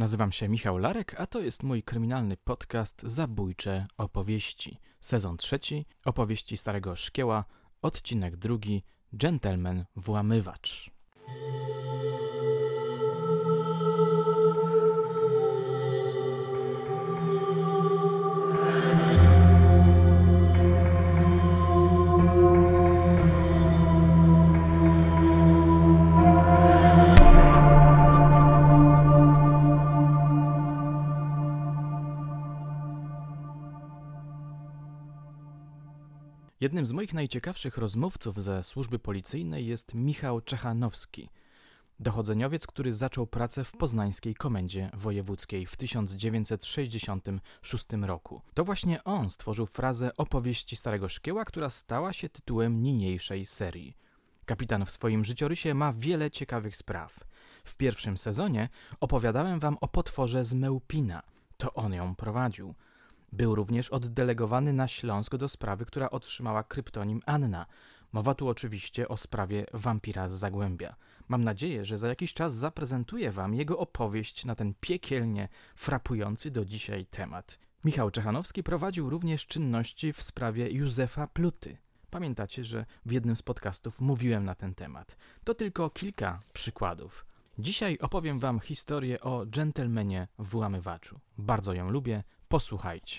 Nazywam się Michał Larek, a to jest mój kryminalny podcast Zabójcze opowieści. Sezon trzeci, opowieści Starego Szkieła, odcinek drugi, Gentleman Włamywacz. Moich najciekawszych rozmówców ze służby policyjnej jest Michał Czechanowski, dochodzeniowiec, który zaczął pracę w poznańskiej komendzie wojewódzkiej w 1966 roku. To właśnie on stworzył frazę opowieści Starego Szkieła, która stała się tytułem niniejszej serii. Kapitan w swoim życiorysie ma wiele ciekawych spraw. W pierwszym sezonie opowiadałem wam o potworze z Mełpina. To on ją prowadził. Był również oddelegowany na Śląsk do sprawy, która otrzymała kryptonim Anna. Mowa tu oczywiście o sprawie wampira z Zagłębia. Mam nadzieję, że za jakiś czas zaprezentuję wam jego opowieść na ten piekielnie frapujący do dzisiaj temat. Michał Czechanowski prowadził również czynności w sprawie Józefa Pluty. Pamiętacie, że w jednym z podcastów mówiłem na ten temat. To tylko kilka przykładów. Dzisiaj opowiem wam historię o dżentelmenie włamywaczu. Bardzo ją lubię, Posłuchajcie.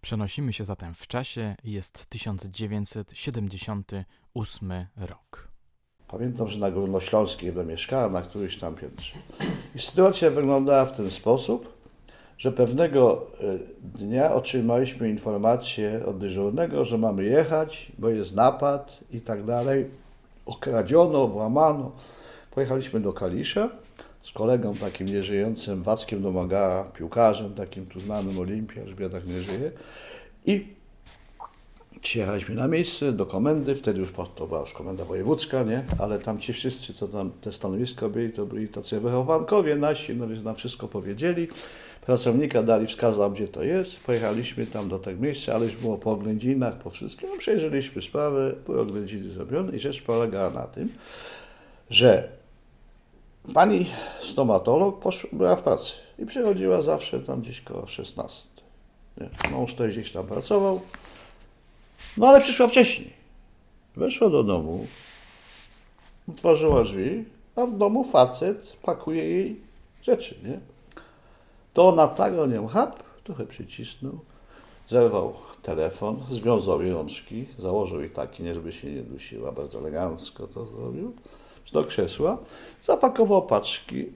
Przenosimy się zatem w czasie. Jest 1978 rok. Pamiętam, że na Górnośląskiej mieszkałem, na którymś tam piętrze. I sytuacja wyglądała w ten sposób, że pewnego e, dnia otrzymaliśmy informację od dyżurnego, że mamy jechać, bo jest napad i tak dalej okradziono, włamano. Pojechaliśmy do Kalisza z kolegą takim nieżyjącym, Wackiem Domagała, piłkarzem takim tu znanym Olimpia, tak nie żyje. I przyjechaliśmy na miejsce do komendy, wtedy już to była już komenda wojewódzka, nie? Ale tam ci wszyscy, co tam te stanowiska byli, to byli tacy wychowankowie nasi, no więc nam wszystko powiedzieli. Pracownika dali, wskazał, gdzie to jest. Pojechaliśmy tam do tego miejsca, ale już było po oględzinach, po wszystkim. No, przejrzeliśmy sprawę, były oględziny zrobione i rzecz polegała na tym, że pani stomatolog poszła, była w pracy i przychodziła zawsze tam gdzieś koło 16. Nie? Mąż też gdzieś tam pracował, no ale przyszła wcześniej. Weszła do domu, otworzyła drzwi, a w domu facet pakuje jej rzeczy, nie? To na tak hap, trochę przycisnął, zerwał telefon, związał rączki, założył jej taki, nie żeby się nie dusiła, bardzo elegancko to zrobił, do krzesła, zapakował paczki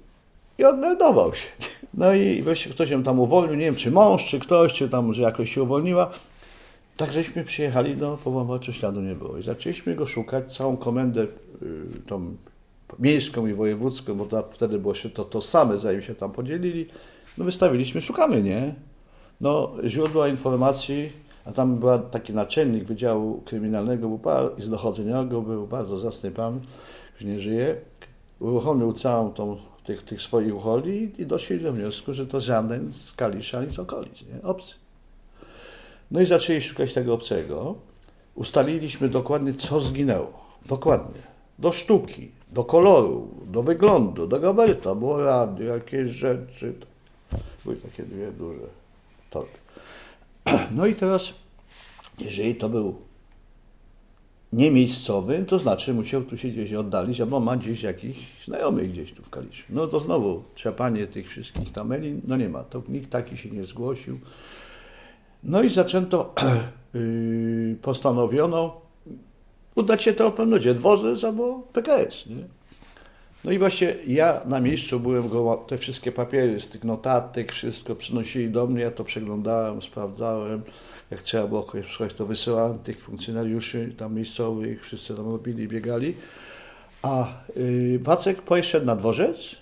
i odmeldował się. No i wreszcie ktoś ją tam uwolnił, nie wiem, czy mąż, czy ktoś, czy tam, że jakoś się uwolniła. Tak żeśmy przyjechali, no powątpliwości śladu nie było. I zaczęliśmy go szukać, całą komendę y, tą miejską i wojewódzką, bo to, wtedy było się to, to same, zanim się tam podzielili. No wystawiliśmy, szukamy, nie? No źródła informacji, a tam był taki naczelnik Wydziału Kryminalnego i z dochodzeniowego był bardzo zacny pan, już nie żyje. Uruchomił całą tą, tych, tych swoich ucholi i doszli do wniosku, że to żaden z Kalisza ani z okolic, nie? Obcy. No i zaczęli szukać tego obcego. Ustaliliśmy dokładnie, co zginęło. Dokładnie. Do sztuki, do koloru, do wyglądu, do. Było radio, jakieś rzeczy. Były takie dwie duże torby. No i teraz, jeżeli to był niemiejscowy, to znaczy musiał tu się gdzieś oddalić, albo ma gdzieś jakichś znajomych gdzieś tu w Kaliszu. No to znowu trzepanie tych wszystkich tamelin, no nie ma, to nikt taki się nie zgłosił. No i zaczęto, yy, postanowiono udać się to ludzie, dworzec albo PKS. Nie? No i właśnie ja na miejscu byłem, go, te wszystkie papiery z tych notatek, wszystko przynosili do mnie, ja to przeglądałem, sprawdzałem. Jak trzeba było kogoś przesłać, to wysyłałem tych funkcjonariuszy tam miejscowych, wszyscy tam robili, biegali. A yy, Wacek poszedł na dworzec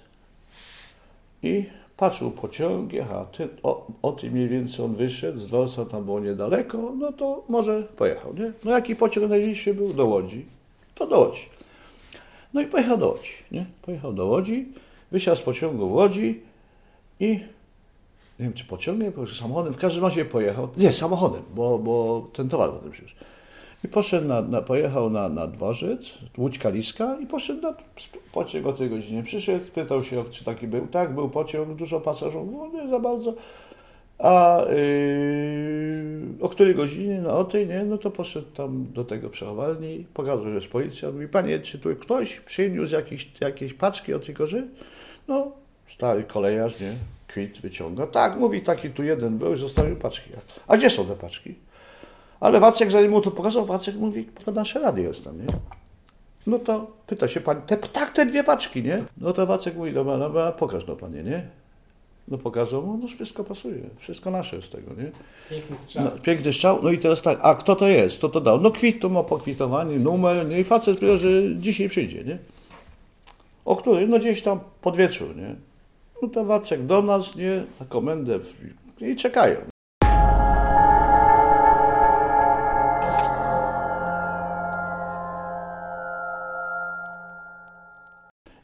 i patrzył pociągi, aha, ty, o, o tym mniej więcej on wyszedł, z dworca tam było niedaleko, no to może pojechał, nie? No jaki pociąg najbliższy był? Do Łodzi. To do Łodzi. No i pojechał do Łodzi, nie? Pojechał do Łodzi, wysiadł z pociągu w Łodzi i nie wiem, czy pociągiem, czy samochodem, w każdym razie pojechał, nie, samochodem, bo, bo ten towar potem przyszedł. I poszedł na, na, pojechał na, na dworzec, Łódź Kaliska i poszedł na pociąg o tej godzinie. Przyszedł, pytał się, czy taki był. Tak, był pociąg, dużo pasażerów, no nie za bardzo. A yy, o której godzinie? No o tej, nie? No to poszedł tam do tego przechowalni, pokazał, że jest policja. Mówi, panie, czy tu ktoś przyniósł jakieś, jakieś paczki od tej korzy? No, stary kolejarz, nie? Kwit wyciąga. Tak, mówi, taki tu jeden był, zostawił paczki. A gdzie są te paczki? Ale Wacek, zanim mu to pokazał, Wacek mówi, to nasze radio jest tam, nie? No to pyta się pan, te, tak, te dwie paczki, nie? No to Wacek mówi, dobra, dobra, pokaż no panie, nie? No pokazał, no wszystko pasuje, wszystko nasze z tego, nie? Piękny strzał. No, piękny strzał, no i teraz tak, a kto to jest, kto to dał? No kwit, to ma pokwitowany numer, nie? I facet powiedział, że dzisiaj przyjdzie, nie? O której? No gdzieś tam pod wieczór, nie? No to Wacek do nas, nie? Na komendę i czekają.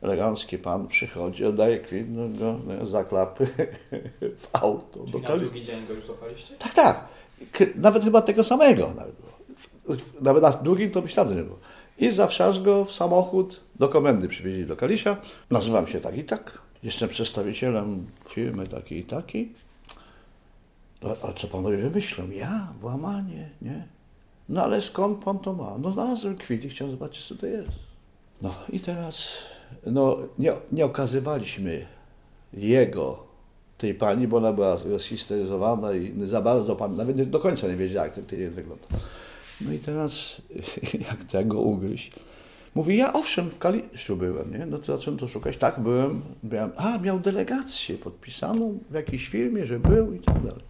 Elegancki pan przychodzi, oddaje kwit, no go no, zaklapy w auto. Czyli na drugi dzień go już złapaliście? Tak, tak. Nawet chyba tego samego. Nawet, nawet na drugim to by śladu nie było. I zawsze go w samochód do komendy przywieźli do Kalisza. Nazywam się tak i tak. Jestem przedstawicielem firmy takiej i takiej. A, a co panowie wymyślą? Ja? Włamanie? Nie? No ale skąd pan to ma? No znalazłem kwit i chciałem zobaczyć, co to jest. No i teraz no, nie, nie okazywaliśmy jego, tej pani, bo ona była rozhisteryzowana i za bardzo pan, nawet do końca nie wiedziała, jak ten klient wygląda. No i teraz, jak tego ugryźć, mówi, ja owszem, w Kaliszu byłem, nie? No to zacząłem to szukać. Tak, byłem, a, miał delegację podpisaną w jakiejś firmie, że był i tak dalej.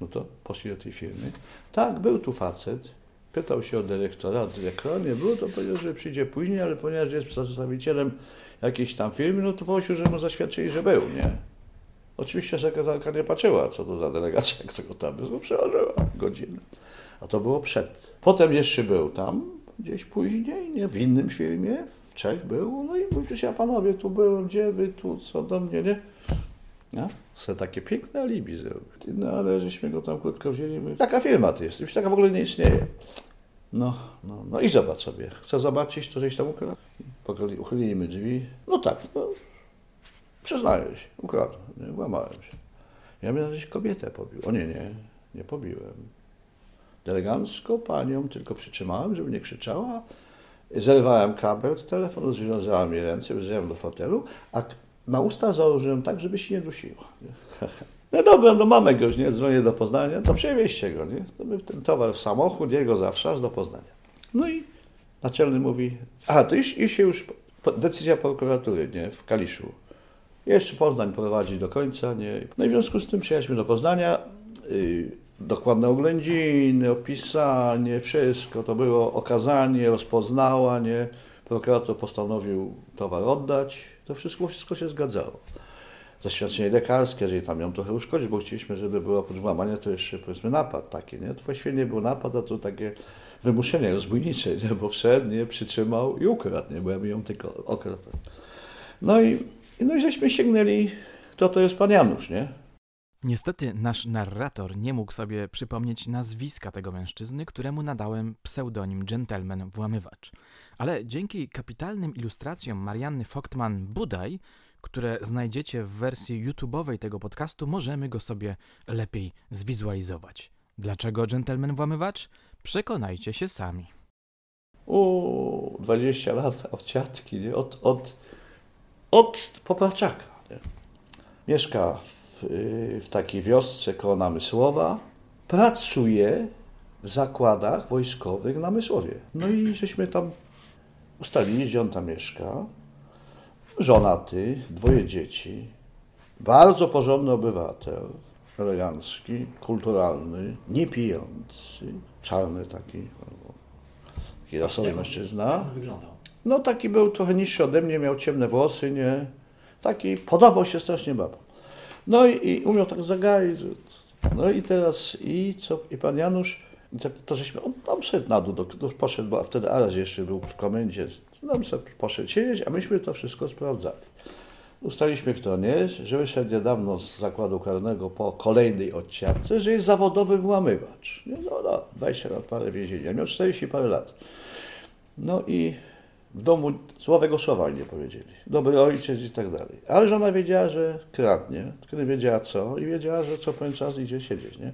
No to poszli do tej firmy. Tak, był tu facet, Pytał się o dyrektora, dyrektora nie było, to powiedział, że przyjdzie później, ale ponieważ jest przedstawicielem jakiejś tam firmy, no to prosił, że mu zaświadczyli, że był, nie? Oczywiście sekretarka nie patrzyła, co to za delegacja, kto tam był, bo przełożyła godzinę. A to było przed. Potem jeszcze był tam, gdzieś później, nie? W innym filmie, w Czech był, no i mówił, że ja panowie tu byłem, gdzie wy tu, co do mnie, nie? No, se takie piękne alibi zrobił. No ale żeśmy go tam krótko wzięli. Taka firma to jest, już taka w ogóle nie istnieje. No, no, no i zobacz sobie. Chcę zobaczyć, co żeś tam ukradł. Uchyliliśmy drzwi. No tak, no, przyznaję się, ukradłem, nie, łamałem się. Ja miałem gdzieś kobietę pobił. O nie, nie, nie pobiłem. Elegancko panią tylko przytrzymałem, żeby nie krzyczała. Zerwałem kabel z telefonu, związałem jej ręce, wziąłem do fotelu, a na usta założyłem tak, żeby się nie dusiło. No dobra, no mamy go już, nie? Dzwonię do Poznania, to przewieźcie go, nie? To my ten towar w samochód, jego zawsze do Poznania. No i naczelny mówi, a to już się już, decyzja prokuratury, nie? W Kaliszu. Jeszcze Poznań prowadzi do końca, nie? No i w związku z tym przyjechaliśmy do Poznania, yy, dokładne oględziny, opisanie, wszystko, to było okazanie, rozpoznała, nie? Prokurator postanowił towar oddać, to wszystko, wszystko się zgadzało. Zaświadczenie lekarskie, jeżeli tam ją trochę uszkodzić, bo chcieliśmy, żeby było oprócz włamania to jeszcze powiedzmy napad taki, nie? To właściwie nie był napad, a to takie wymuszenie rozbójnicze, nie? bo wszedł, nie? przytrzymał i ukradł, nie? bo ja ją tylko okradł. No i, no i żeśmy sięgnęli, to to jest pan Janusz, nie? Niestety nasz narrator nie mógł sobie przypomnieć nazwiska tego mężczyzny, któremu nadałem pseudonim Gentleman Włamywacz. Ale dzięki kapitalnym ilustracjom Marianny Foktman-Budaj, które znajdziecie w wersji YouTube'owej tego podcastu, możemy go sobie lepiej zwizualizować. Dlaczego Gentleman Włamywacz? Przekonajcie się sami. O, 20 lat od ciatki, nie? Od, od, od Poparczaka. Mieszka w, w takiej wiosce koło Namysłowa. Pracuje w zakładach wojskowych na Namysłowie. No i żeśmy tam ustalili, gdzie on tam mieszka. Żonaty, dwoje dzieci, bardzo porządny obywatel, elegancki, kulturalny, niepijący, czarny taki, taki rasowy mężczyzna. wyglądał? No taki był trochę niższy ode mnie, miał ciemne włosy, nie? Taki, podobał się strasznie babom. No i, i umiał tak zagaić. No i teraz, i co, i pan Janusz, to, to żeśmy, on tam szedł na dół, do, poszedł, bo wtedy Aras jeszcze był w komendzie, tam sobie poszedł siedzieć, a myśmy to wszystko sprawdzali. Ustaliliśmy, kto nie jest, że wyszedł niedawno z zakładu karnego po kolejnej odsiadce, że jest zawodowy włamywacz. No, no, 20 lat parę więzienia, miał 40 parę lat. No i w domu słowego słowa nie powiedzieli. Dobry ojciec i tak dalej. Ale żona wiedziała, że kradnie, nie wiedziała co i wiedziała, że co pewien czas idzie siedzieć, nie?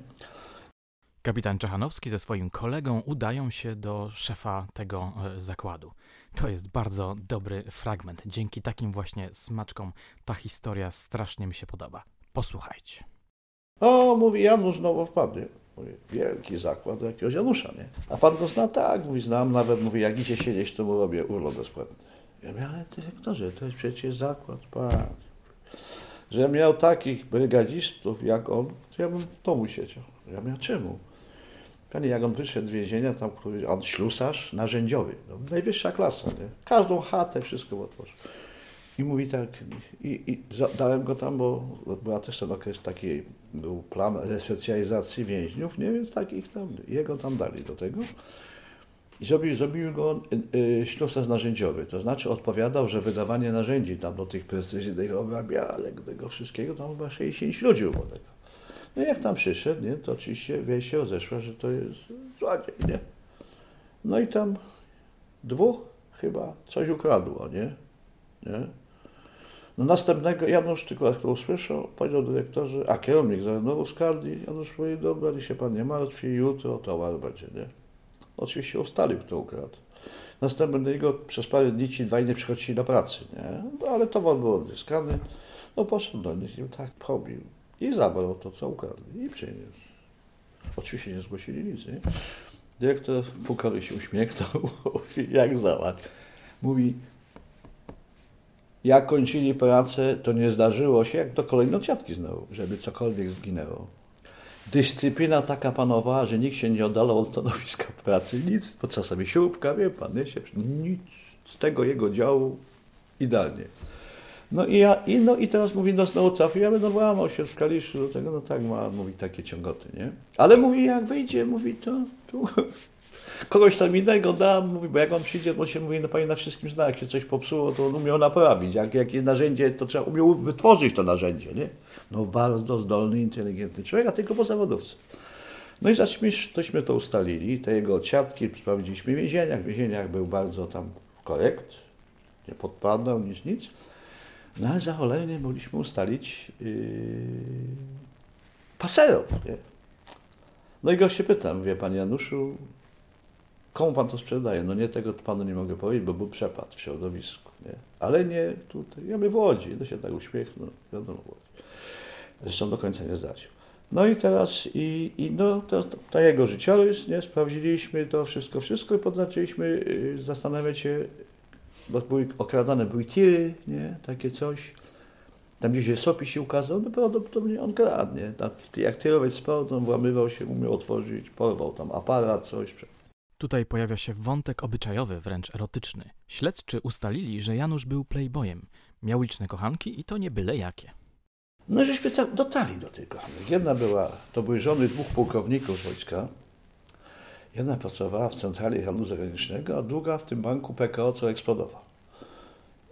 Kapitan Czechanowski ze swoim kolegą udają się do szefa tego e, zakładu. To jest bardzo dobry fragment. Dzięki takim właśnie smaczkom ta historia strasznie mi się podoba. Posłuchajcie. O, mówi Janusz znowu wpadł. nie? Mówię, wielki zakład jakiegoś Janusza, nie? A pan go zna? Tak, mówi, znam, nawet mówi, jak idzie siedzieć, to mu robię urlop bezpłatny. Ja mówię, ale dyrektorze, to jest przecież zakład, pan. Że miał takich brygadzistów jak on, to ja bym w domu siedział. Ja mówię, czemu? Panie, jak on wyszedł z więzienia, tam któryś, on ślusarz narzędziowy, no, najwyższa klasa, nie? Każdą chatę, wszystko otworzył. I mówi tak, i, i dałem go tam, bo była też ten okres taki, był plan resocjalizacji więźniów, nie, więc takich tam, jego tam dali do tego. I zrobił, zrobił go y, y, ślusarz narzędziowy, to znaczy odpowiadał, że wydawanie narzędzi tam do tych precyzyjnych obrabiarek, tego wszystkiego, tam chyba 60 ludzi było tego. No jak tam przyszedł, nie, to oczywiście wieść się rozeszła, że to jest złodziej, nie. No i tam dwóch chyba coś ukradło, nie? nie? No następnego, Janusz tylko jak to usłyszał, powiedział dyrektorze, a kierownik znowu skargi, Janusz mówi, dobra, nie się pan nie martwi, jutro towar będzie, nie? Oczywiście ustalił, kto ukradł. Następnego przez parę dni ci dwaj nie przychodzili do pracy, nie? No, ale towar był odzyskany, no poszedł do nich i tak pobił i zabrał to, co ukradli i przyniósł. Oczywiście nie zgłosili nic, nie? Dyrektor pukały się uśmiechnął, mówi, jak załatw. Mówi, jak kończyli pracę, to nie zdarzyło się, jak do kolejnej ciatki znowu, żeby cokolwiek zginęło. Dyscyplina taka panowała, że nikt się nie oddalał od stanowiska pracy, nic, bo czasami śrubka, wie pan, nie, się, nic z tego jego działu idealnie. No i, ja, i, no i teraz mówi, no znowu cofie, ja będę włamał się w kaliszu do tego, no tak ma, mówi takie ciągoty, nie? Ale mówi, jak wyjdzie, mówi, to, tu, kogoś tam innego dam, mówi, bo jak on przyjdzie, bo się mówi, no pani na wszystkim zna, jak się coś popsuło, to on umiał naprawić, jak jakieś narzędzie, to trzeba umiał wytworzyć to narzędzie, nie? No bardzo zdolny, inteligentny człowiek, a tylko po zawodowcy. No i zaśmy, tośmy to ustalili, te jego odsiadki sprawdziliśmy w więzieniach, w więzieniach był bardzo tam korekt, nie podpadał, nic, nic. No ale za cholernie mogliśmy ustalić yy, paserów, nie? No i go się pytam, wie pan Januszu, komu pan to sprzedaje? No nie tego panu nie mogę powiedzieć, bo był przepad w środowisku, nie? Ale nie tutaj, ja my w Łodzi, no się tak uśmiechnął, wiadomo w Łodzi. Zresztą do końca nie zdradził. No i teraz, i, i no, teraz to jego życiorys, nie? Sprawdziliśmy to wszystko, wszystko i zaczęliśmy yy, zastanawiać się, bo były okradane były tiry, nie? Takie coś. Tam gdzieś się sopis się ukazał, no prawdopodobnie on kradł, nie? Tak, Jak tyrowiec spał, to on włamywał się, umiał otworzyć, porwał tam aparat, coś. Tutaj pojawia się wątek obyczajowy, wręcz erotyczny. Śledczy ustalili, że Janusz był playboyem. Miał liczne kochanki i to nie byle jakie. No żeśmy tak dotarli do tych kochanek. Jedna była, to były żony dwóch pułkowników wojska. Jedna pracowała w centrali handlu zagranicznego, a druga w tym banku PKO, co eksplodował.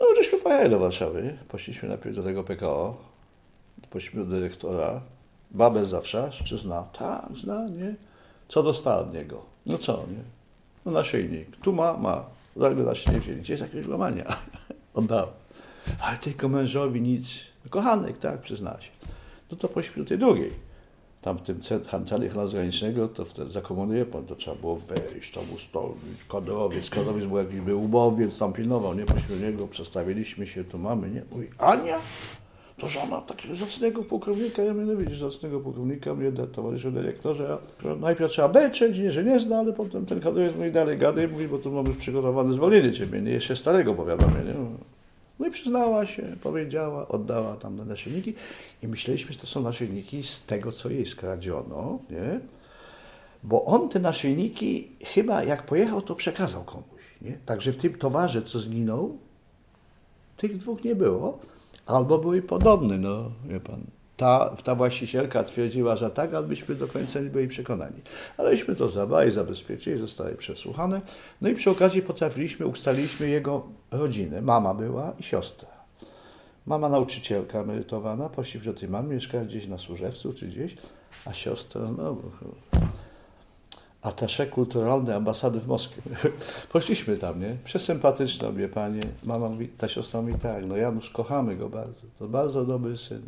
No, żeśmy pojechali do Warszawy, poszliśmy najpierw do tego PKO, poszliśmy do dyrektora, babę zawsze, czy zna? Tak, zna, nie? Co dostała od niego? No co, nie? No naszyjnik. Tu ma, ma. Zaraz by nas nie wzięli. Gdzie jest jakieś łamania? Oddał. Ale tylko mężowi nic. Kochanek, tak, przyzna się. No to do tej drugiej. Tam w tym centrali handlu zagranicznego, to wtedy za komuny to trzeba było wejść, tam ustalić, kadrowiec, kadrowiec był jakiś był umowiec, tam pilnował, nie? Do niego, przedstawiliśmy się, tu mamy, nie? Mówi, Ania? To żona takiego zacnego pułkownika, ja mówię, no widzisz, zacnego pułkownika, mnie da- towarzyszu dyrektorze, a najpierw trzeba beczeć, nie, że nie zna, ale potem ten kadrowiec mówi dalej gadaj, mówi, bo tu mamy przygotowane zwolnienie ciebie, nie, jeszcze starego powiadamia, nie? No i przyznała się, powiedziała, oddała tam na naszyjniki i myśleliśmy, że to są naszyjniki z tego, co jej skradziono, nie? Bo on te naszyjniki chyba jak pojechał, to przekazał komuś, nie? Także w tym towarze, co zginął, tych dwóch nie było, albo były podobne, no wie pan. Ta, ta właścicielka twierdziła, że tak, ale do końca nie byli przekonani. Aleśmy to zabrali, zabezpieczyli, zostały przesłuchane. No i przy okazji potrafiliśmy, ustaliliśmy jego rodzinę. Mama była i siostra. Mama nauczycielka emerytowana, pościg do tej mamy, gdzieś na Służewcu czy gdzieś, a siostra znowu. Atasze kulturalne ambasady w Moskwie. Poszliśmy tam, nie? Przesympatyczne obie panie. Mama mówi, ta siostra mówi tak, no Janusz, kochamy go bardzo. To bardzo dobry syn.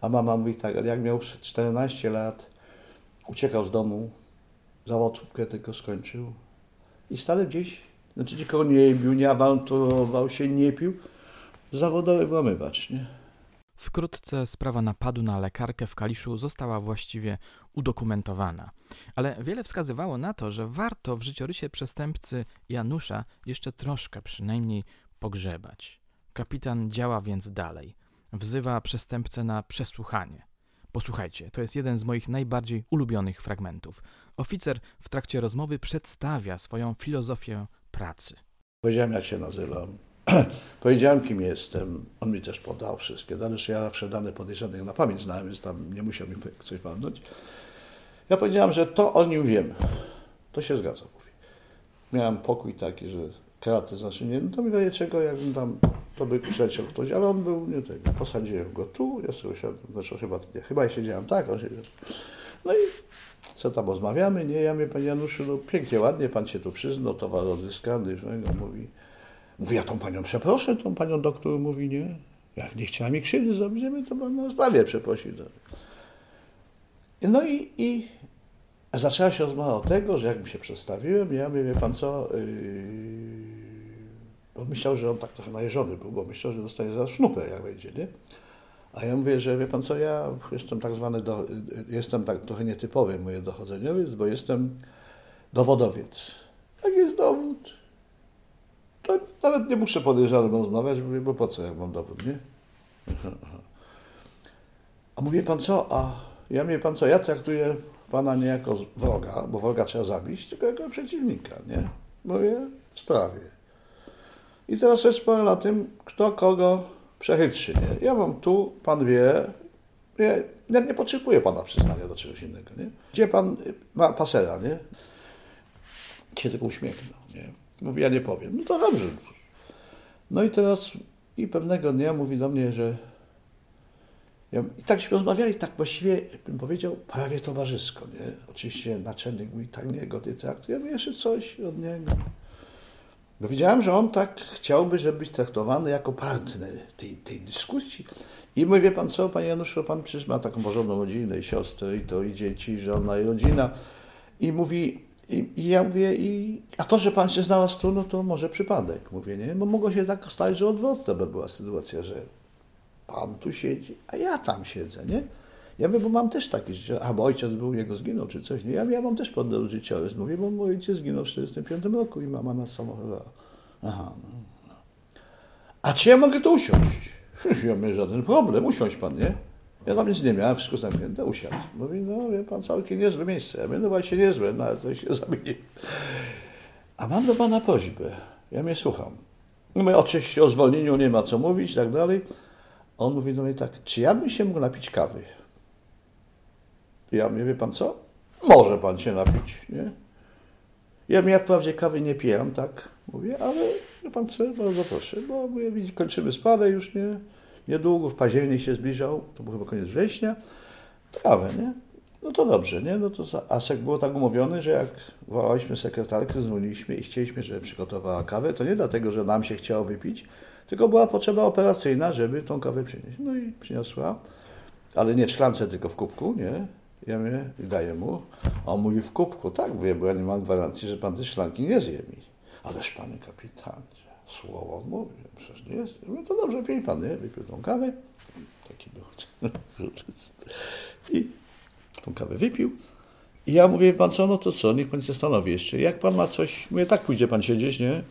A mama mówi tak, jak miał 14 lat, uciekał z domu, zawodówkę tylko skończył i stale gdzieś, znaczy nikogo nie bił, nie awanturował się, nie pił, zawodowy włamywacz, nie? Wkrótce sprawa napadu na lekarkę w Kaliszu została właściwie udokumentowana. Ale wiele wskazywało na to, że warto w życiorysie przestępcy Janusza jeszcze troszkę przynajmniej pogrzebać. Kapitan działa więc dalej. Wzywa przestępcę na przesłuchanie. Posłuchajcie, to jest jeden z moich najbardziej ulubionych fragmentów. Oficer w trakcie rozmowy przedstawia swoją filozofię pracy. Powiedziałem, jak się nazywam. Powiedziałem, kim jestem. On mi też podał wszystkie dane, ja zawsze dane podejrzanych na pamięć znałem, więc tam nie musiał mi coś walnąć. Ja powiedziałem, że to o nim wiem. To się zgadza, mówi. Miałem pokój taki, że kraty znaczy nie, no to mi daje czego, jakbym tam, to by przyleciał ktoś, ale on był, nie tego, posadziłem go tu, ja sobie usiadłem, znaczy chyba, nie, chyba ja siedziałem tak, on siedział. No i co tam rozmawiamy, nie, ja mówię, panie Januszu, no pięknie, ładnie, pan się tu przyznał, towar odzyskany, no, mówi, mówi, ja tą panią przeproszę, tą panią doktor mówi, nie, jak nie chciała mi krzywdy zrobić, to pan na sprawie przeprosić. No i, i zaczęła się rozmowa od tego, że jak mi się przedstawiłem, ja mówię, wie pan co, yy, on myślał, że on tak trochę najeżony był, bo myślał, że dostanie zaraz sznupę, jak wejdzie, nie? A ja mówię, że wie pan co, ja jestem tak zwany, do, jestem tak trochę nietypowy moje dochodzeniowiec, bo jestem dowodowiec. Jak jest dowód, to nawet nie muszę podejrzanym rozmawiać, mówię, bo po co, jak mam dowód, nie? A mówię pan co, a ja mówię pan co, ja traktuję pana nie jako wroga, bo wroga trzeba zabić, tylko jako przeciwnika, nie? Mówię, w sprawie. I teraz rzecz polega na tym, kto kogo przechytrzy. Nie? Ja mam tu, pan wie, ja, nie potrzebuję pana przyznania do czegoś innego. Nie? Gdzie pan ma pasera, nie? Się tylko uśmiechnął, nie? Mówi, ja nie powiem. No to dobrze. No i teraz, i pewnego dnia mówi do mnie, że ja, I takśmy rozmawiali, tak właściwie, bym powiedział, prawie towarzysko, nie? Oczywiście naczelnik mówi, tak niegodnie traktuje, ja jeszcze coś od niego. Bo widziałem, że on tak chciałby, żeby być traktowany jako partner tej, tej dyskusji. I mówię, pan co, panie Januszu, pan przecież ma taką porządną rodzinę i siostrę, i to, i dzieci, żona, i rodzina. I mówi, i, i, ja mówię, i, a to, że pan się znalazł tu, no to może przypadek. Mówię, nie? Bo mogło się tak stać, że odwrotna by była sytuacja, że pan tu siedzi, a ja tam siedzę, nie? Ja mówię, bo mam też takie życie, a bo ojciec był, jego zginął, czy coś, nie? Ja, ja mam też podał życiorys, mówię, bo mój ojciec zginął w 1945 roku i mama nas samochodowała. Aha, no, no. A czy ja mogę tu usiąść? Ja mówię, żaden problem, usiądź pan, nie? Ja tam nic nie miałem, wszystko zamknięte, usiadł. Mówi, no wie pan, całkiem niezłe miejsce. Ja mówię, no właśnie niezłe, no ale to się zamieni. A mam do pana prośbę. Ja mnie słucham. No mówię, oczywiście o zwolnieniu nie ma co mówić i tak dalej. On mówi do mnie tak, czy ja bym się mógł napić kawy? Ja mówię, wie pan co? Może pan się napić, nie? Ja mi jak wprawdzie kawy nie pijam, tak mówię, ale wie pan co, bardzo proszę, bo mówię, kończymy sprawę już, nie? Niedługo, w październik się zbliżał, to był chyba koniec września, kawę, nie? No to dobrze, nie? No to, a było tak umówione, że jak wołaliśmy sekretarkę, dzwoniliśmy i chcieliśmy, żeby przygotowała kawę, to nie dlatego, że nam się chciało wypić, tylko była potrzeba operacyjna, żeby tą kawę przynieść. No i przyniosła, ale nie w szklance, tylko w kubku, nie? Ja mówię, daję mu. A on mówi w kubku, tak, bo ja nie mam gwarancji, że pan te szklanki nie zje mi. Ależ panie kapitanie, słowo odmówił, przecież nie jest. Mówię, to dobrze, pij pan, nie? Wypił tą kawę. Taki był. I tą kawę wypił. I ja mówię, pan co, no to co, niech pan się zastanowi jeszcze. Jak pan ma coś, mówię, tak pójdzie pan siedzieć, nie?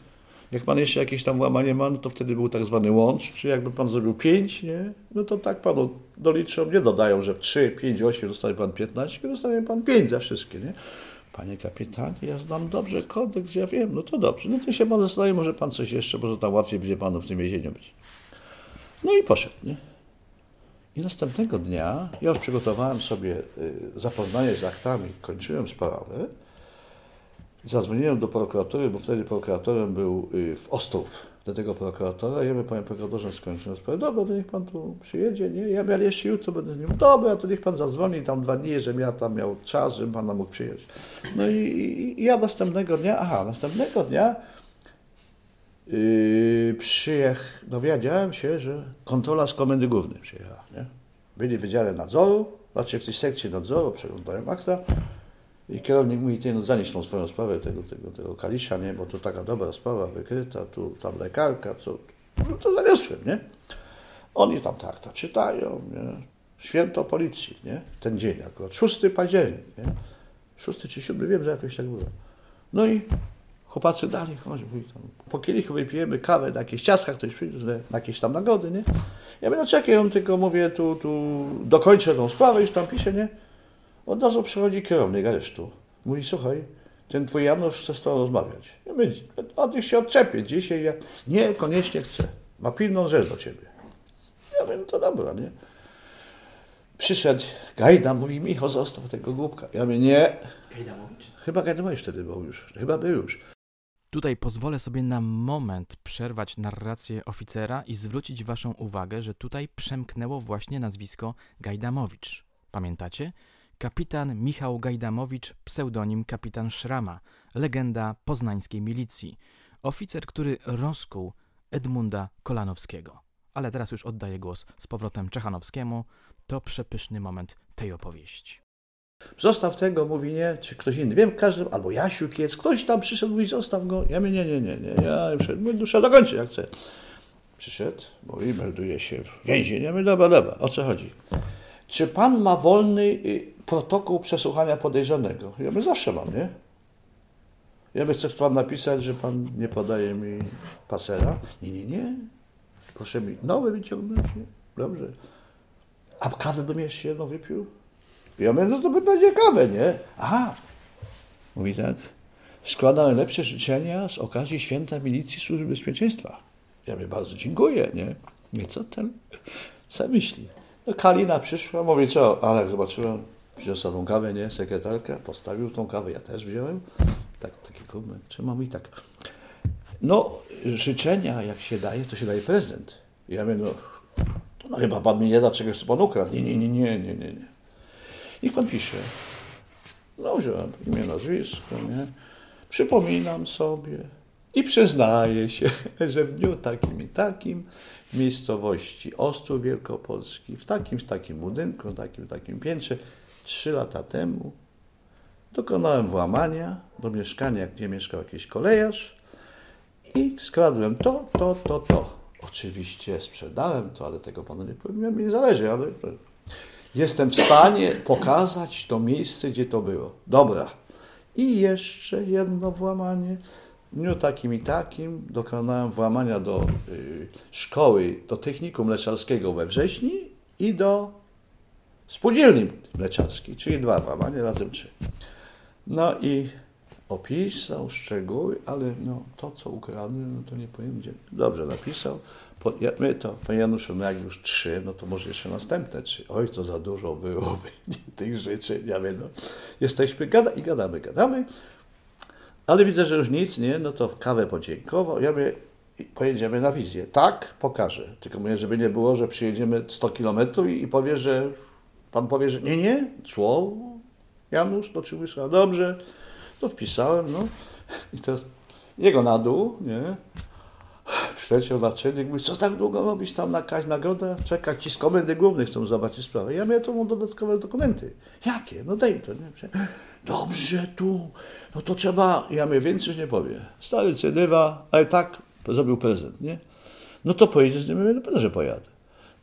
Jak pan jeszcze jakieś tam łamanie ma, no to wtedy był tak zwany łącz, czyli jakby pan zrobił 5, nie? no to tak panu doliczą, nie dodają, że 3, 5, 8 dostanie pan 15, dostanie pan 5 za wszystkie, nie? Panie kapitanie, ja znam dobrze kodeks, ja wiem, no to dobrze. No to się pan zastanowi, może pan coś jeszcze, może tam łatwiej będzie panu w tym więzieniu być. No i poszedł, nie? I następnego dnia ja już przygotowałem sobie y, zapoznanie z aktami, kończyłem sprawę Zadzwoniłem do prokuratury, bo wtedy prokuratorem był y, w Ostrów. Do tego prokuratora, ja mówię, panie prokuratorze, skończyłem sprawę. Dobra, to niech pan tu przyjedzie, nie? Ja ale jeszcze jutro będę z nim. Dobra, to niech pan zadzwoni tam dwa dni, żebym ja tam miał czas, żebym pana mógł przyjechać. No i, i, ja następnego dnia, aha, następnego dnia yy, przyjech, dowiedziałem się, że kontrola z Komendy Głównej przyjechała, nie? Byli w Wydziale Nadzoru, znaczy w tej sekcji nadzoru, przeglądałem akta i kierownik mówi, ty no zanieś tą swoją sprawę tego, tego, tego Kalisza, nie? Bo to taka dobra sprawa, wykryta, tu tam lekarka, co... No to zaniosłem, nie? Oni tam te akta czytają, nie? Święto policji, nie? Ten dzień akurat, 6 październik, nie? 6 czy 7, wiem, że jakoś tak było. No i chłopacy dalej, chodź, mówi tam, po kielichu wypijemy kawę, na jakieś ciastka ktoś przyjdzie, na jakieś tam nagody, nie? Ja mówię, no czekaj, on tylko mówię, tu, tu dokończę tą sprawę, już tam pisze, nie? Od razu przychodzi kierownik aresztu. Mówi, słuchaj, ten twój Janusz chce z tobą rozmawiać. Ja mówię, od nich się odczepię dzisiaj. Ja, nie, koniecznie chcę. Ma pilną rzecz do ciebie. Ja mówię, no to dobra, nie? Przyszedł Gajda, mówi, Michał, zostaw tego głupka. Ja mówię, nie. Gajdamowicz? Chyba Gajdamowicz wtedy był już. Chyba był już. Tutaj pozwolę sobie na moment przerwać narrację oficera i zwrócić Waszą uwagę, że tutaj przemknęło właśnie nazwisko Gajdamowicz. Pamiętacie? Kapitan Michał Gajdamowicz, pseudonim kapitan Szrama, legenda poznańskiej milicji. Oficer, który rozkuł Edmunda Kolanowskiego. Ale teraz już oddaję głos z powrotem Czechanowskiemu. To przepyszny moment tej opowieści. Zostaw tego, mówi nie, czy ktoś inny. Wiem, każdy, albo Jasiu Kiec, ktoś tam przyszedł, mówi zostaw go. Ja mówię, nie, nie, nie, nie, ja już muszę dokończyć, jak chcę. Przyszedł, mówi, melduje się w więzieniu. Ja mówię, dobra, dobra, o co chodzi? Czy pan ma wolny y, protokół przesłuchania podejrzanego? Ja mówię, zawsze mam, nie? Ja bym chce pan napisać, że pan nie podaje mi pasera? Nie, nie, nie. Proszę mi nowy wyciągnąć, nie? Dobrze. A kawę bym jeszcze jedną wypił? Ja mówię, no to będzie kawę, nie? Aha. Mówi tak. Składam najlepsze życzenia z okazji Święta Milicji Służby Bezpieczeństwa. Ja mówię, bardzo dziękuję, nie? Mówię, co ten co myśli? No Kalina przyszła, mówi, co? Ale zobaczyłem, przyniosła tą kawę, nie? Sekretarka, postawił tą kawę, ja też wziąłem. Tak, taki kubek, trzymam i tak. No, życzenia, jak się daje, to się daje prezent. Ja mówię, no, no chyba pan mi nie da czegoś, co pan ukradł. Nie, nie, nie, nie, nie, nie. nie. Niech pan pisze. No, wziąłem imię, nazwisko, nie? Przypominam sobie i przyznaję się, że w dniu takim i takim w miejscowości Ostrów Wielkopolski, w takim, w takim budynku, w takim, w takim piętrze, trzy lata temu dokonałem włamania do mieszkania, gdzie mieszkał jakiś kolejarz i skradłem to, to, to, to. Oczywiście sprzedałem to, ale tego panu nie powiem, mi nie zależy, ale jestem w stanie pokazać to miejsce, gdzie to było. Dobra. I jeszcze jedno włamanie. Dniu takim i takim dokonałem włamania do y, szkoły, do technikum mleczarskiego we wrześni i do spółdzielni mleczarskiej, czyli dwa włamania, razem trzy. No i opisał szczegóły, ale no, to, co ukradłem, no to nie powiem gdzie. Dobrze napisał. Po, ja, my to, panie Januszu, no jak już trzy, no to może jeszcze następne trzy. Oj, to za dużo byłoby tych rzeczy. Ja wiem, no. Jesteśmy, gada, i gadamy, gadamy. Ale widzę, że już nic, nie? No to kawę podziękował. Ja mówię, pojedziemy na wizję. Tak, pokażę. Tylko mówię, żeby nie było, że przyjedziemy 100 kilometrów i, i powie, że pan powie, że nie, nie, szło Janusz do Czybysza. Dobrze, to wpisałem, no. I teraz jego na dół, nie? Przyleciał naczelnik, mówi, co tak długo robić tam na jakaś nagroda? Czekać ci z komendy głównej chcą zobaczyć sprawę. Ja miałem tu dodatkowe dokumenty. Jakie? No daj to, nie? Dobrze tu, no to trzeba, ja mnie więcej już nie powie. Stary cedywa, ale tak zrobił prezent, nie? No to pojedziesz z nim, no pewno, że pojadę.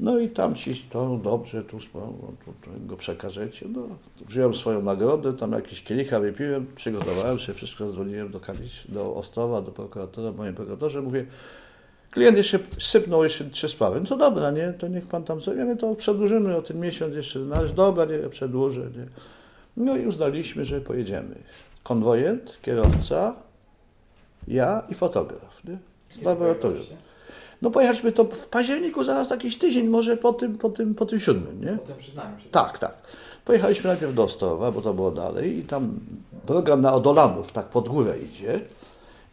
No i tam ci to dobrze, tu, tu, tu go przekażecie. No, wziąłem swoją nagrodę, tam jakieś kielicha wypiłem, przygotowałem się, wszystko zadzwoniłem do, Kalisz, do Ostrowa, do prokuratora, moim prokuratorze, mówię, klient jeszcze sypnął jeszcze trzy sprawy. No to dobra, nie, to niech pan tam sobie, to przedłużymy o ten miesiąc jeszcze, no dobra, nie, przedłużę, nie. No i uznaliśmy, że pojedziemy. Konwojent, kierowca, ja i fotograf, nie, z laboratorium. No pojechaliśmy to w październiku, zaraz jakiś tydzień, może po tym, po tym, po tym siódmym, nie? Potem przyznałem się. Tak, tak. Pojechaliśmy najpierw do Ostrowa, bo to było dalej i tam droga na Odolanów, tak pod górę idzie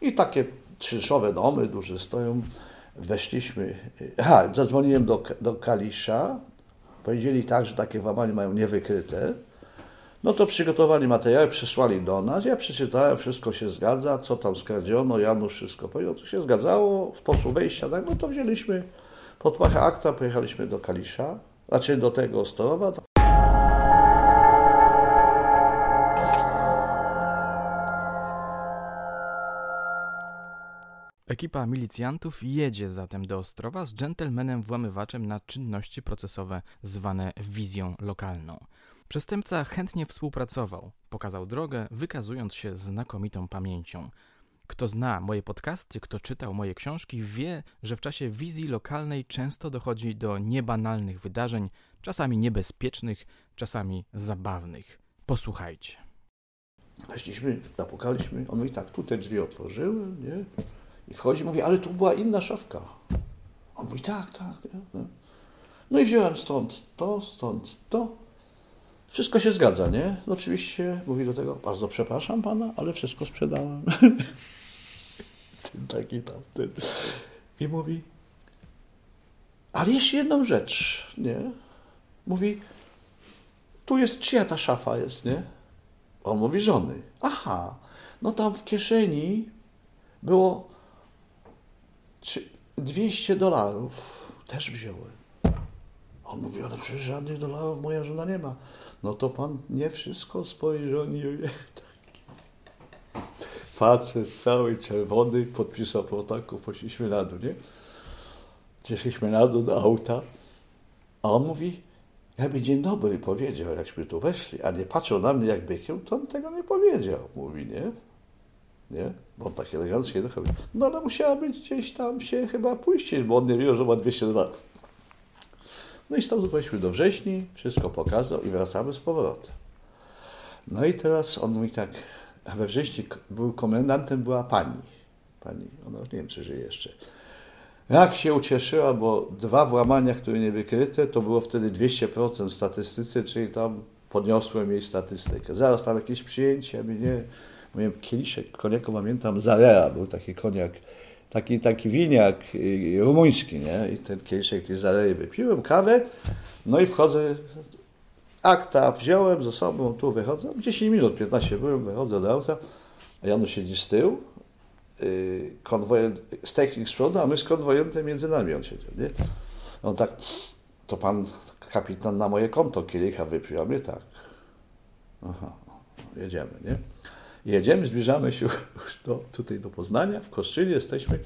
i takie czynszowe domy duże stoją. Weszliśmy, aha, zadzwoniłem do, do Kalisza, powiedzieli tak, że takie włamanie mają niewykryte. No to przygotowali materiały, przesłali do nas. Ja przeczytałem, wszystko się zgadza, co tam skradziono, Janusz wszystko powiedział, to się zgadzało, sposób wejścia, tak, no to wzięliśmy pod pachę akta, pojechaliśmy do Kalisza, znaczy do tego Ostorowa. Ekipa milicjantów jedzie zatem do Ostrowa z dżentelmenem włamywaczem na czynności procesowe zwane wizją lokalną. Przestępca chętnie współpracował, pokazał drogę, wykazując się znakomitą pamięcią. Kto zna moje podcasty, kto czytał moje książki, wie, że w czasie wizji lokalnej często dochodzi do niebanalnych wydarzeń, czasami niebezpiecznych, czasami zabawnych. Posłuchajcie. Weszliśmy, zapukaliśmy, on mówi tak, tu te drzwi otworzyły, nie? I wchodzi, mówi, ale tu była inna szafka. On mówi, tak, tak. No i wziąłem stąd to, stąd to. Wszystko się zgadza, nie? No oczywiście mówi do tego, bardzo przepraszam pana, ale wszystko sprzedałem. ten taki tam, ten. I mówi, ale jeszcze jedną rzecz, nie? Mówi, tu jest, czyja ta szafa jest, nie? On mówi, żony. Aha, no tam w kieszeni było 200 dolarów. Też wziąłem. On mówi, ale przecież żadnych dolarów moja żona nie ma. No to pan nie wszystko swojej żonie. Facet cały czerwony podpisał protokół, poszliśmy na dół, nie? Cieszyliśmy na dół do auta, a on mówi, jakby dzień dobry powiedział, jakśmy tu weszli, a nie patrzył na mnie jak bykiem, to on tego nie powiedział, mówi, nie? Nie? Bo on tak elegancko jechał. No ale musiała być gdzieś tam się chyba puścić, bo on nie wiedział, że ma 200 dolarów. No i stąd poszliśmy do wrześni, wszystko pokazał i wracamy z powrotem. No i teraz on mówi tak, we wrześni był komendantem była pani. Pani, ona nie wiem, czy żyje jeszcze. Jak się ucieszyła, bo dwa włamania, które nie wykryte, to było wtedy 200% w statystyce, czyli tam podniosłem jej statystykę. Zaraz tam jakieś przyjęcie, mi nie, mówię, kieliszek koniaku, pamiętam, Zarea, był taki koniak, taki, taki winiak y, rumuński, nie? I ten kieliszek tej Zarei wypiłem, kawę, no i wchodzę, akta wziąłem ze sobą, tu wychodzę, 10 minut, 15 byłem, wychodzę do auta, Janusz siedzi z tyłu, yy, konwojent, z technik z przodu, a my z konwojentem między nami on siedział, nie? On tak, to pan kapitan na moje konto kielicha wypił, a my tak. Aha, jedziemy, nie? Jedziemy, zbliżamy się już do, tutaj do Poznania, w Kostrzynie jesteśmy.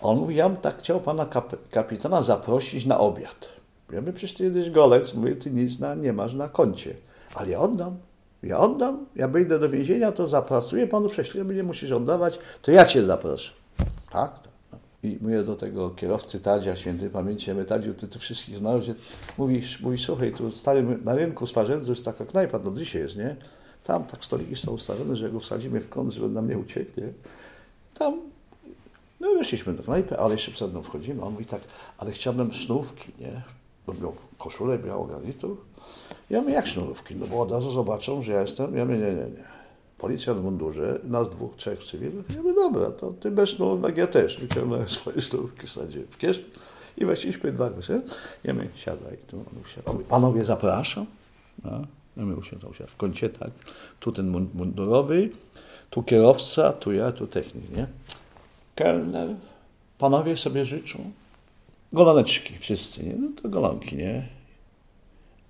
On mówi, ja bym tak chciał pana kap kapitana zaprosić na obiad. Ja mówię, przecież ty jesteś golec, mówię, ty nic na, nie masz na koncie. Ale ja oddam, ja oddam, ja wyjdę do więzienia, to zapracuję panu, prześlę, nie musisz oddawać, to ja cię zaproszę. Tak, tak. I mówię do tego kierowcy Tadzia, świętej pamięci, Tadziu, ty tu wszystkich znałeś, mówisz, mówi, słuchaj, tu stary, na rynku Swarzędzu jest taka knajpa, no dzisiaj jest, nie? Tam tak stoliki są ustawione, że go wsadzimy w kąt, żeby na mnie uciekł, nie? Tam, no weszliśmy do knajpy, ale jeszcze przed mną wchodzimy, on mówi tak, ale chciałbym sznurówki, nie? Bo miał koszulę białą. Ja mówię, jak sznurówki? No bo od razu zobaczą, że ja jestem, ja mówię, nie, nie, nie. Policjant w mundurze, nas dwóch, trzech cywilów. Ja mówię, dobra, to ty bez sznurówek, ja też. Wyciągnąłem swoje sznurówki, sadziłem w kieszeń i weszliśmy dwa goście. Ja mówię, siadaj tu. On. Mówi, panowie, zapraszam. No. Ja mówię, usiadł, usiadł w kącie, tak. Tu ten mundurowy, tu kierowca, tu ja, tu technik, nie? Kelner, panowie sobie życzą goloneczki wszyscy, nie? No to golonki, nie?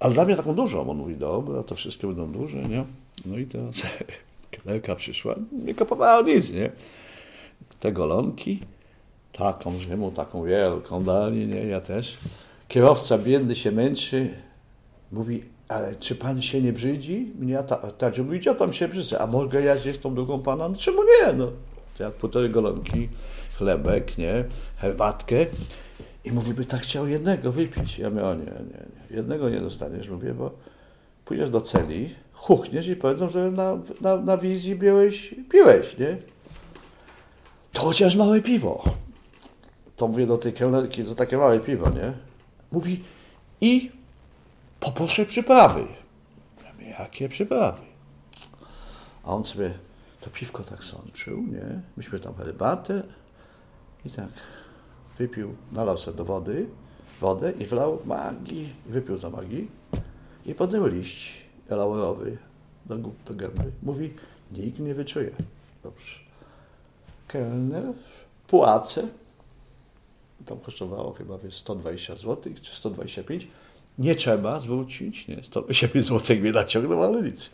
Ale dla mnie taką dużą. On mówi, dobra, to wszystkie będą duże, nie? No i teraz kelnerka przyszła, nie kupowała nic, nie? Te golonki, taką mu taką wielką dali, nie? Ja też. Kierowca biedny się męczy, mówi, ale czy pan się nie brzydzi? Mnie ta, Tadziu mówi, ja tam się brzydzę, a mogę ja zjeść tą drugą pana? No czemu nie? No, jak półtorej golonki, chlebek, nie? Herbatkę. I mówi, by tak chciał jednego wypić. Ja mówię, o nie, nie, nie. Jednego nie dostaniesz, mówię, bo pójdziesz do celi, huchniesz i powiedzą, że na, na, na wizji biłeś, piłeś, nie? To chociaż małe piwo. To mówię do tej kelnerki, to takie małe piwo, nie? Mówi, i poproszę przyprawy. Ja jakie przyprawy. A on sobie to piwko tak sączył, nie? Myśmy tam herbatę i tak wypił, nalał sobie do wody, wodę i wlał magii, wypił za magii i podjął liść laurowy do, do gęby. Mówi, nikt nie wyczuje. Dobrze. Kelner, płacę. Tam kosztowało chyba wiesz, 120 zł czy 125. Nie trzeba zwrócić, nie, 125 zł mnie naciągnął, ale nic.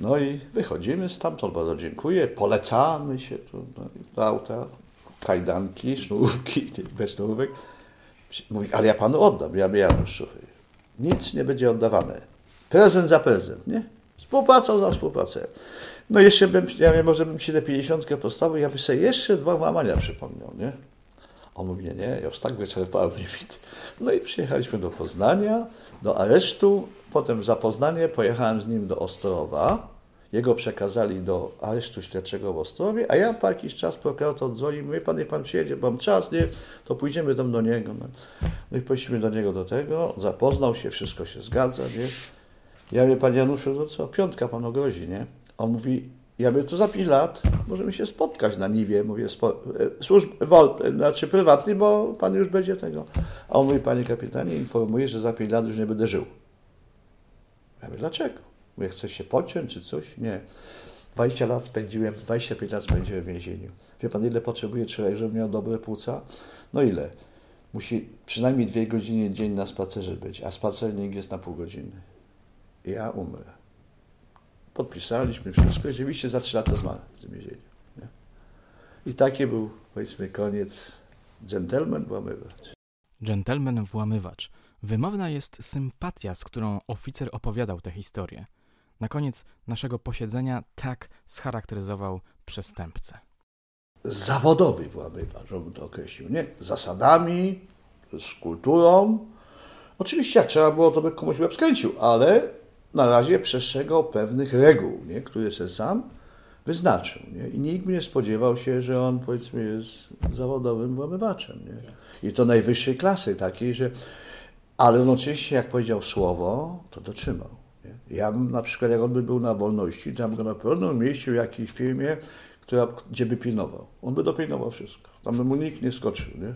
No i wychodzimy stamtąd, bardzo dziękuję, polecamy się tu no, auta, kajdanki, sznurówki, bez sznurówek. Mówi, ale ja panu oddam, ja Janusz, słuchaj, nic nie będzie oddawane. Prezent za prezent, nie? Współpraca za współpracę. No jeszcze bym, ja wiem, może bym ci tę 50 postawił, ja bym sobie jeszcze dwa włamania przypomniał, nie? On mówi, nie, nie, już tak wyczerpałem limit. No i przyjechaliśmy do Poznania, do aresztu, potem za Poznanie pojechałem z nim do Ostrowa. Jego przekazali do aresztu śledczego w Ostrowie, a ja po jakiś czas prokurator dzwoni, mówi, pan, niech pan przyjedzie, mam czas, nie, to pójdziemy tam do niego. No, no i poszliśmy do niego do tego, zapoznał się, wszystko się zgadza, nie. Ja mówię, panie Januszu, to co, piątka panu grozi, nie? On mówi, ja mówię, to za 5 lat możemy się spotkać na Niwie, mówię, spo, e, służb, wol, znaczy prywatny, bo pan już będzie tego. A on mówi, panie kapitanie, informuję, że za 5 lat już nie będę żył. Ja mówię, dlaczego? Mówię, chcesz się pociąć czy coś? Nie. 20 lat spędziłem, 25 lat spędziłem w więzieniu. Wie pan, ile potrzebuje człowiek, żeby miał dobre płuca? No ile? Musi przynajmniej dwie godziny dzień na spacerze być, a spacernik jest na pół godziny. Ja umrę. Podpisaliśmy wszystko i rzeczywiście za trzy lata zmarł w tym więzieniu. Nie? I taki był, powiedzmy, koniec. Gentleman włamywacz. Gentleman włamywacz. Wymowna jest sympatia, z którą oficer opowiadał tę historię. Na koniec naszego posiedzenia tak scharakteryzował przestępcę. Zawodowy włamywacz, żebym to określił, nie? Z zasadami, z kulturą. Oczywiście, jak trzeba było, to by komuś łeb skręcił, ale na razie przestrzegał pewnych reguł, nie? które sobie sam wyznaczył. Nie? I nikt nie spodziewał się, że on, powiedzmy, jest zawodowym włamywaczem. Nie? I to najwyższej klasy, takiej, że... Ale jednocześnie, jak powiedział słowo, to dotrzymał. Nie? Ja bym na przykład, jak on by był na wolności, bym go na pewno umieścił w jakiejś firmie, która, gdzie by pilnował. On by dopilnował wszystko. Tam by mu nikt nie skoczył. Nie?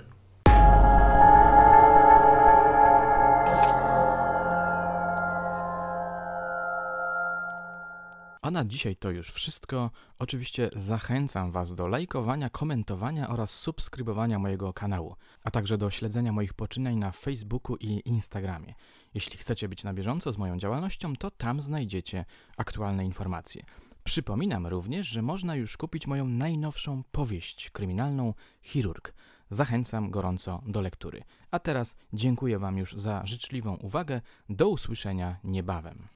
Na dzisiaj to już wszystko. Oczywiście zachęcam Was do lajkowania, komentowania oraz subskrybowania mojego kanału, a także do śledzenia moich poczynań na Facebooku i Instagramie. Jeśli chcecie być na bieżąco z moją działalnością, to tam znajdziecie aktualne informacje. Przypominam również, że można już kupić moją najnowszą powieść kryminalną Chirurg. Zachęcam gorąco do lektury. A teraz dziękuję Wam już za życzliwą uwagę. Do usłyszenia niebawem.